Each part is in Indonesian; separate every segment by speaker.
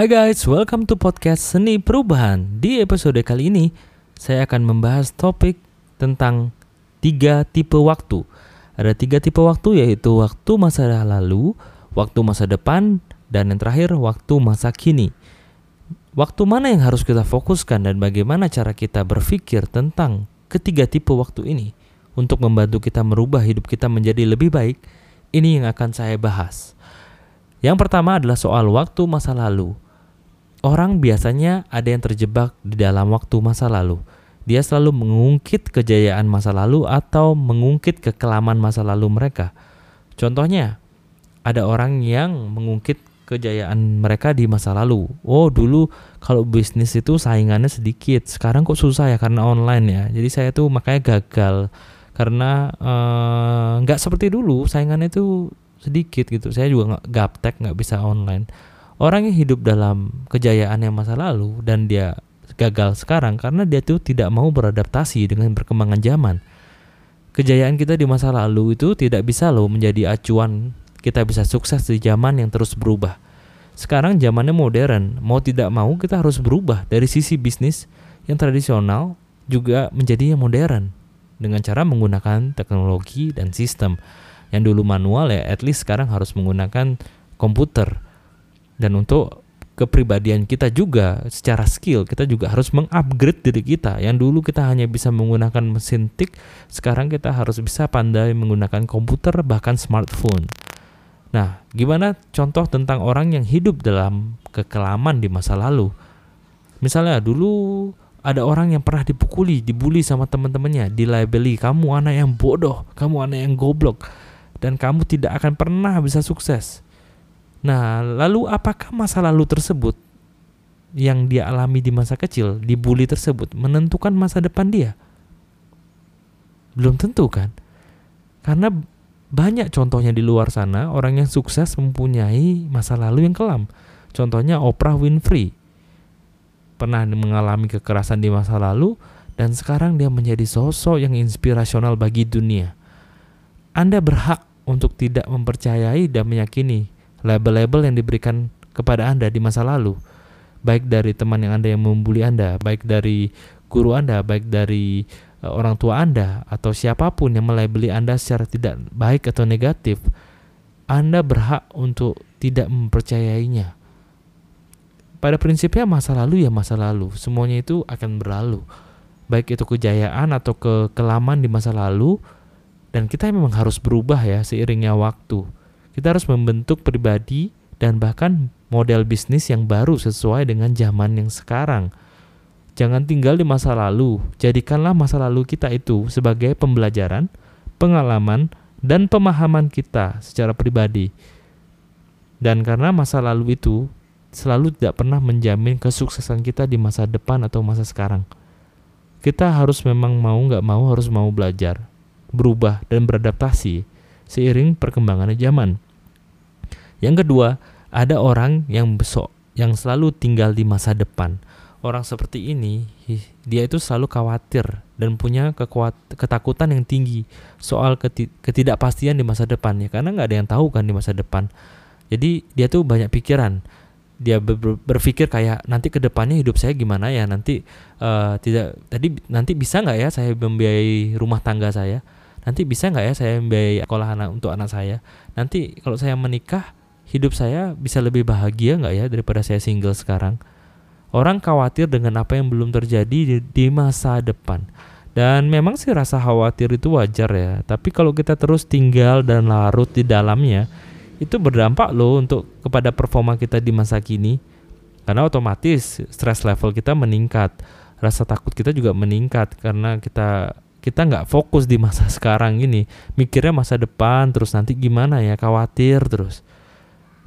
Speaker 1: Hai guys, welcome to podcast Seni Perubahan. Di episode kali ini, saya akan membahas topik tentang tiga tipe waktu. Ada tiga tipe waktu yaitu waktu masa lalu, waktu masa depan, dan yang terakhir waktu masa kini. Waktu mana yang harus kita fokuskan dan bagaimana cara kita berpikir tentang ketiga tipe waktu ini untuk membantu kita merubah hidup kita menjadi lebih baik, ini yang akan saya bahas. Yang pertama adalah soal waktu masa lalu. Orang biasanya ada yang terjebak di dalam waktu masa lalu. Dia selalu mengungkit kejayaan masa lalu atau mengungkit kekelaman masa lalu mereka. Contohnya, ada orang yang mengungkit kejayaan mereka di masa lalu. Oh, dulu kalau bisnis itu saingannya sedikit. Sekarang kok susah ya karena online ya. Jadi saya tuh makanya gagal karena eh, nggak uh, seperti dulu saingannya itu sedikit gitu saya juga nggak gaptek nggak bisa online orang yang hidup dalam kejayaan yang masa lalu dan dia gagal sekarang karena dia tuh tidak mau beradaptasi dengan perkembangan zaman. Kejayaan kita di masa lalu itu tidak bisa loh menjadi acuan kita bisa sukses di zaman yang terus berubah. Sekarang zamannya modern. Mau tidak mau kita harus berubah dari sisi bisnis yang tradisional juga menjadi yang modern dengan cara menggunakan teknologi dan sistem. Yang dulu manual ya at least sekarang harus menggunakan komputer dan untuk kepribadian kita juga secara skill kita juga harus mengupgrade diri kita. Yang dulu kita hanya bisa menggunakan mesin tik sekarang kita harus bisa pandai menggunakan komputer bahkan smartphone. Nah gimana contoh tentang orang yang hidup dalam kekelaman di masa lalu? Misalnya dulu ada orang yang pernah dipukuli, dibully sama teman-temannya, dilabeli kamu anak yang bodoh, kamu anak yang goblok dan kamu tidak akan pernah bisa sukses. Nah, lalu apakah masa lalu tersebut yang dia alami di masa kecil, dibully tersebut menentukan masa depan dia? Belum tentu kan? Karena banyak contohnya di luar sana orang yang sukses mempunyai masa lalu yang kelam. Contohnya Oprah Winfrey pernah mengalami kekerasan di masa lalu dan sekarang dia menjadi sosok yang inspirasional bagi dunia. Anda berhak untuk tidak mempercayai dan meyakini label-label yang diberikan kepada Anda di masa lalu, baik dari teman yang Anda yang membuli Anda, baik dari guru Anda, baik dari uh, orang tua Anda atau siapa pun yang melabeli Anda secara tidak baik atau negatif, Anda berhak untuk tidak mempercayainya. Pada prinsipnya masa lalu ya masa lalu, semuanya itu akan berlalu. Baik itu kejayaan atau kekelaman di masa lalu, dan kita memang harus berubah ya seiringnya waktu. Kita harus membentuk pribadi dan bahkan model bisnis yang baru sesuai dengan zaman yang sekarang. Jangan tinggal di masa lalu, jadikanlah masa lalu kita itu sebagai pembelajaran, pengalaman, dan pemahaman kita secara pribadi. Dan karena masa lalu itu selalu tidak pernah menjamin kesuksesan kita di masa depan atau masa sekarang. Kita harus memang mau nggak mau harus mau belajar berubah dan beradaptasi seiring perkembangan zaman. Yang kedua, ada orang yang besok yang selalu tinggal di masa depan. Orang seperti ini, dia itu selalu khawatir dan punya kekuat, ketakutan yang tinggi soal ketidakpastian di masa depan ya, karena nggak ada yang tahu kan di masa depan. Jadi dia tuh banyak pikiran. Dia ber berpikir kayak nanti ke depannya hidup saya gimana ya? Nanti uh, tidak tadi nanti bisa nggak ya saya membiayai rumah tangga saya? Nanti bisa nggak ya saya membiayai sekolah anak untuk anak saya? Nanti kalau saya menikah hidup saya bisa lebih bahagia nggak ya daripada saya single sekarang? Orang khawatir dengan apa yang belum terjadi di, di masa depan. Dan memang sih rasa khawatir itu wajar ya. Tapi kalau kita terus tinggal dan larut di dalamnya itu berdampak loh untuk kepada performa kita di masa kini. Karena otomatis stress level kita meningkat rasa takut kita juga meningkat karena kita kita nggak fokus di masa sekarang ini. Mikirnya masa depan terus nanti gimana ya khawatir terus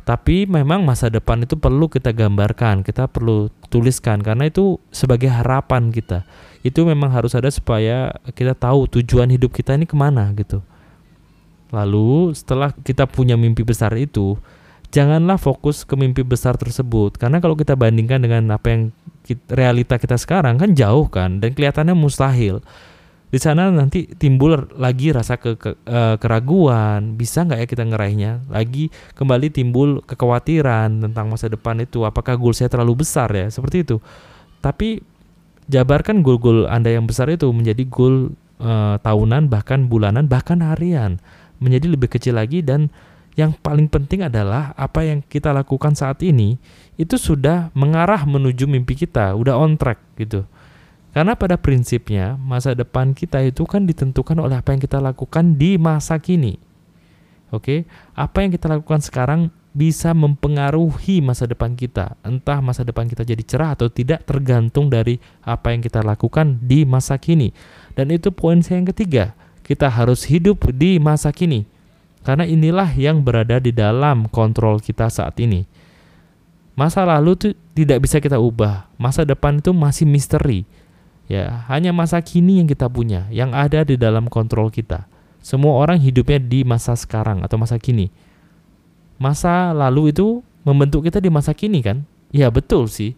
Speaker 1: tapi memang masa depan itu perlu kita gambarkan kita perlu tuliskan karena itu sebagai harapan kita. Itu memang harus ada supaya kita tahu tujuan hidup kita ini ke mana gitu. Lalu setelah kita punya mimpi besar itu janganlah fokus ke mimpi besar tersebut. Karena kalau kita bandingkan dengan apa yang kita, realita kita sekarang kan jauh kan dan kelihatannya mustahil di sana nanti timbul lagi rasa ke, ke uh, keraguan. Bisa nggak ya kita ngeraihnya? Lagi kembali timbul kekhawatiran tentang masa depan itu. Apakah goal saya terlalu besar ya? Seperti itu. Tapi jabarkan goal-goal anda yang besar itu menjadi goal uh, tahunan bahkan bulanan bahkan harian. Menjadi lebih kecil lagi dan yang paling penting adalah apa yang kita lakukan saat ini itu sudah mengarah menuju mimpi kita udah on track gitu karena pada prinsipnya masa depan kita itu kan ditentukan oleh apa yang kita lakukan di masa kini. Oke, apa yang kita lakukan sekarang bisa mempengaruhi masa depan kita. Entah masa depan kita jadi cerah atau tidak tergantung dari apa yang kita lakukan di masa kini. Dan itu poin saya yang ketiga. Kita harus hidup di masa kini. Karena inilah yang berada di dalam kontrol kita saat ini. Masa lalu itu tidak bisa kita ubah. Masa depan itu masih misteri Ya, hanya masa kini yang kita punya, yang ada di dalam kontrol kita. Semua orang hidupnya di masa sekarang atau masa kini. Masa lalu itu membentuk kita di masa kini kan? Ya, betul sih.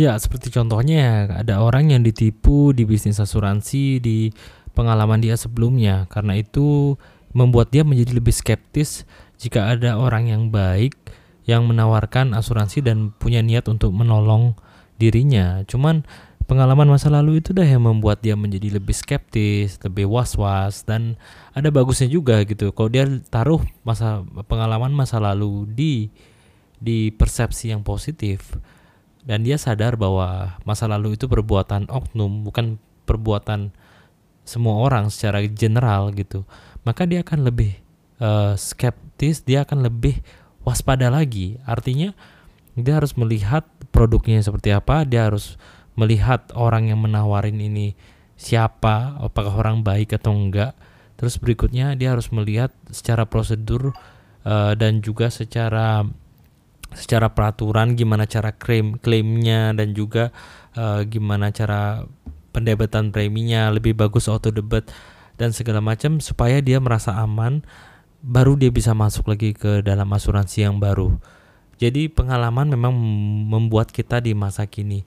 Speaker 1: Ya, seperti contohnya ada orang yang ditipu di bisnis asuransi di pengalaman dia sebelumnya. Karena itu membuat dia menjadi lebih skeptis jika ada orang yang baik yang menawarkan asuransi dan punya niat untuk menolong dirinya. Cuman pengalaman masa lalu itu dah yang membuat dia menjadi lebih skeptis, lebih was-was dan ada bagusnya juga gitu. Kalau dia taruh masa pengalaman masa lalu di di persepsi yang positif dan dia sadar bahwa masa lalu itu perbuatan oknum bukan perbuatan semua orang secara general gitu. Maka dia akan lebih uh, skeptis, dia akan lebih waspada lagi. Artinya dia harus melihat produknya seperti apa, dia harus melihat orang yang menawarin ini siapa, apakah orang baik atau enggak. Terus berikutnya dia harus melihat secara prosedur uh, dan juga secara secara peraturan gimana cara klaim klaimnya dan juga uh, gimana cara pendebetan preminya lebih bagus auto debit dan segala macam supaya dia merasa aman baru dia bisa masuk lagi ke dalam asuransi yang baru. Jadi pengalaman memang membuat kita di masa kini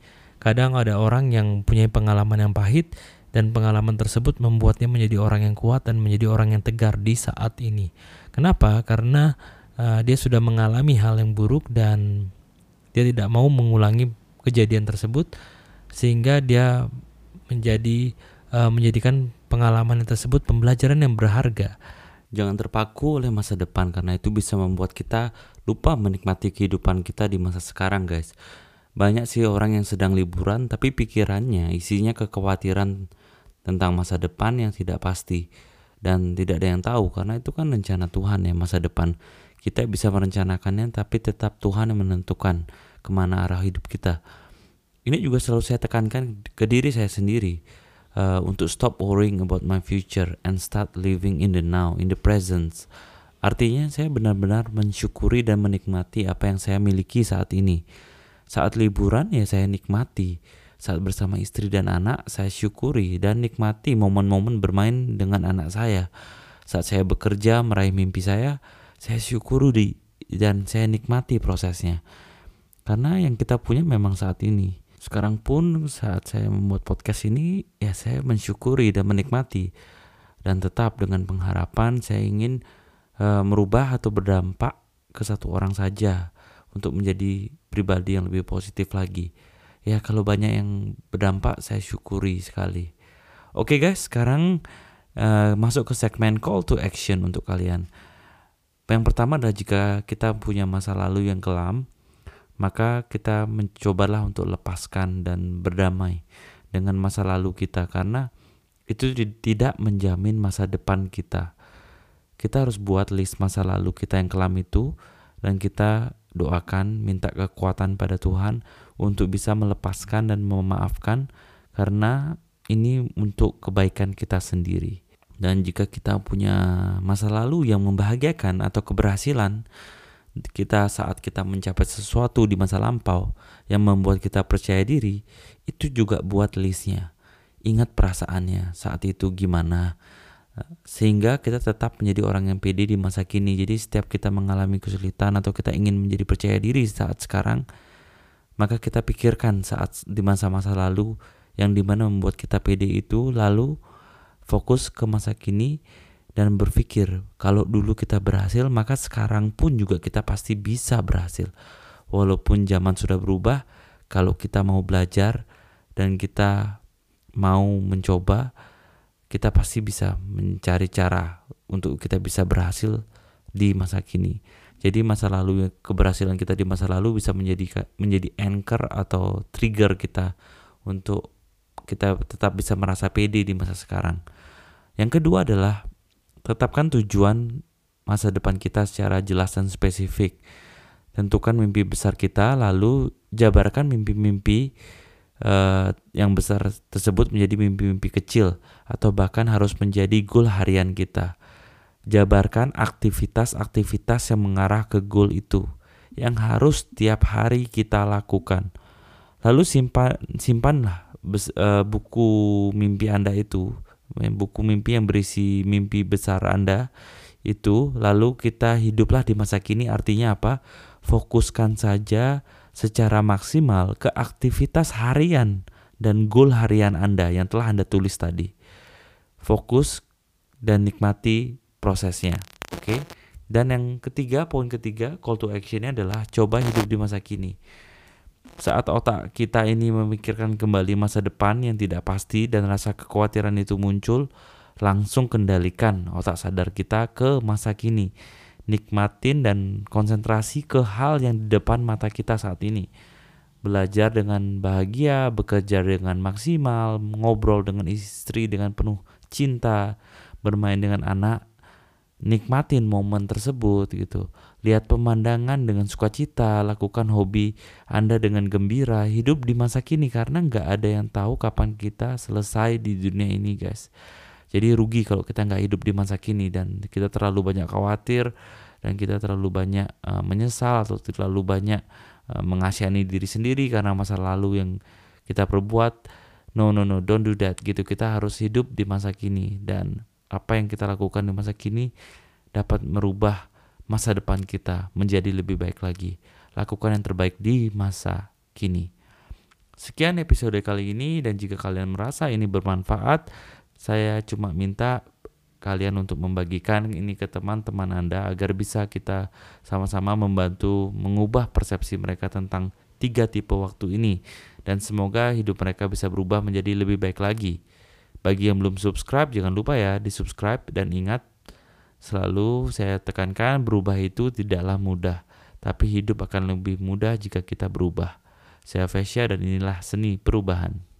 Speaker 1: Kadang ada orang yang punya pengalaman yang pahit dan pengalaman tersebut membuatnya menjadi orang yang kuat dan menjadi orang yang tegar di saat ini. Kenapa? Karena uh, dia sudah mengalami hal yang buruk dan dia tidak mau mengulangi kejadian tersebut sehingga dia menjadi uh, menjadikan pengalaman tersebut pembelajaran yang berharga. Jangan terpaku oleh masa depan karena itu bisa membuat kita lupa menikmati kehidupan kita di masa sekarang, guys. Banyak sih orang yang sedang liburan tapi pikirannya isinya kekhawatiran tentang masa depan yang tidak pasti dan tidak ada yang tahu karena itu kan rencana Tuhan ya masa depan. Kita bisa merencanakannya tapi tetap Tuhan yang menentukan ke mana arah hidup kita. Ini juga selalu saya tekankan ke diri saya sendiri uh, untuk stop worrying about my future and start living in the now, in the present. Artinya saya benar-benar mensyukuri dan menikmati apa yang saya miliki saat ini saat liburan ya saya nikmati. Saat bersama istri dan anak saya syukuri dan nikmati momen-momen bermain dengan anak saya. Saat saya bekerja meraih mimpi saya, saya syukuri dan saya nikmati prosesnya. Karena yang kita punya memang saat ini. Sekarang pun saat saya membuat podcast ini ya saya mensyukuri dan menikmati dan tetap dengan pengharapan saya ingin uh, merubah atau berdampak ke satu orang saja untuk menjadi pribadi yang lebih positif lagi. Ya kalau banyak yang berdampak saya syukuri sekali. Oke guys, sekarang uh, masuk ke segmen call to action untuk kalian. Yang pertama adalah jika kita punya masa lalu yang kelam, maka kita mencobalah untuk lepaskan dan berdamai dengan masa lalu kita karena itu tidak menjamin masa depan kita. Kita harus buat list masa lalu kita yang kelam itu dan kita doakan, minta kekuatan pada Tuhan untuk bisa melepaskan dan memaafkan karena ini untuk kebaikan kita sendiri. Dan jika kita punya masa lalu yang membahagiakan atau keberhasilan, kita saat kita mencapai sesuatu di masa lampau yang membuat kita percaya diri, itu juga buat listnya. Ingat perasaannya saat itu gimana, sehingga kita tetap menjadi orang yang pede di masa kini. Jadi setiap kita mengalami kesulitan atau kita ingin menjadi percaya diri saat sekarang, maka kita pikirkan saat di masa-masa lalu yang di mana membuat kita pede itu, lalu
Speaker 2: fokus ke masa kini dan berpikir kalau dulu kita berhasil maka sekarang pun juga kita pasti bisa berhasil. Walaupun zaman sudah berubah, kalau kita mau belajar dan kita mau mencoba, kita pasti bisa mencari cara untuk kita bisa berhasil di masa kini. Jadi masa lalu keberhasilan kita di masa lalu bisa menjadi menjadi anchor atau trigger kita untuk kita tetap bisa merasa pede di masa sekarang. Yang kedua adalah tetapkan tujuan masa depan kita secara jelas dan spesifik. Tentukan mimpi besar kita, lalu jabarkan mimpi-mimpi uh, yang besar tersebut menjadi mimpi-mimpi kecil atau bahkan harus menjadi goal harian kita. Jabarkan aktivitas-aktivitas yang mengarah ke goal itu yang harus tiap hari kita lakukan. Lalu simpan simpanlah bes, uh, buku mimpi Anda itu buku mimpi yang berisi mimpi besar Anda itu lalu kita hiduplah di masa kini artinya apa? Fokuskan saja secara maksimal ke aktivitas harian dan goal harian Anda yang telah Anda tulis tadi. Fokus dan nikmati prosesnya. Oke. Okay? Dan yang ketiga, poin ketiga, call to actionnya adalah coba hidup di masa kini. Saat otak kita ini memikirkan kembali masa depan yang tidak pasti dan rasa kekhawatiran itu muncul, langsung kendalikan otak sadar kita ke masa kini. Nikmatin dan konsentrasi ke hal yang di depan mata kita saat ini. Belajar dengan bahagia, bekerja dengan maksimal, ngobrol dengan istri dengan penuh cinta, bermain dengan anak, nikmatin momen tersebut gitu. Lihat pemandangan dengan sukacita, lakukan hobi Anda dengan gembira, hidup di masa kini karena nggak ada yang tahu kapan kita selesai di dunia ini guys. Jadi rugi kalau kita nggak hidup di masa kini dan kita terlalu banyak khawatir dan kita terlalu banyak uh, menyesal atau terlalu banyak uh, mengasihani diri sendiri karena masa lalu yang kita perbuat. No no no, don't do that gitu. Kita harus hidup di masa kini dan apa yang kita lakukan di masa kini dapat merubah masa depan kita menjadi lebih baik lagi. Lakukan yang terbaik di masa kini. Sekian episode kali ini dan jika kalian merasa ini bermanfaat, saya cuma minta kalian untuk membagikan ini ke teman-teman Anda agar bisa kita sama-sama membantu mengubah persepsi mereka tentang tiga tipe waktu ini dan semoga hidup mereka bisa berubah menjadi lebih baik lagi. Bagi yang belum subscribe, jangan lupa ya di subscribe dan ingat selalu saya tekankan berubah itu tidaklah mudah, tapi hidup akan lebih mudah jika kita berubah. Saya Vesya dan inilah seni perubahan.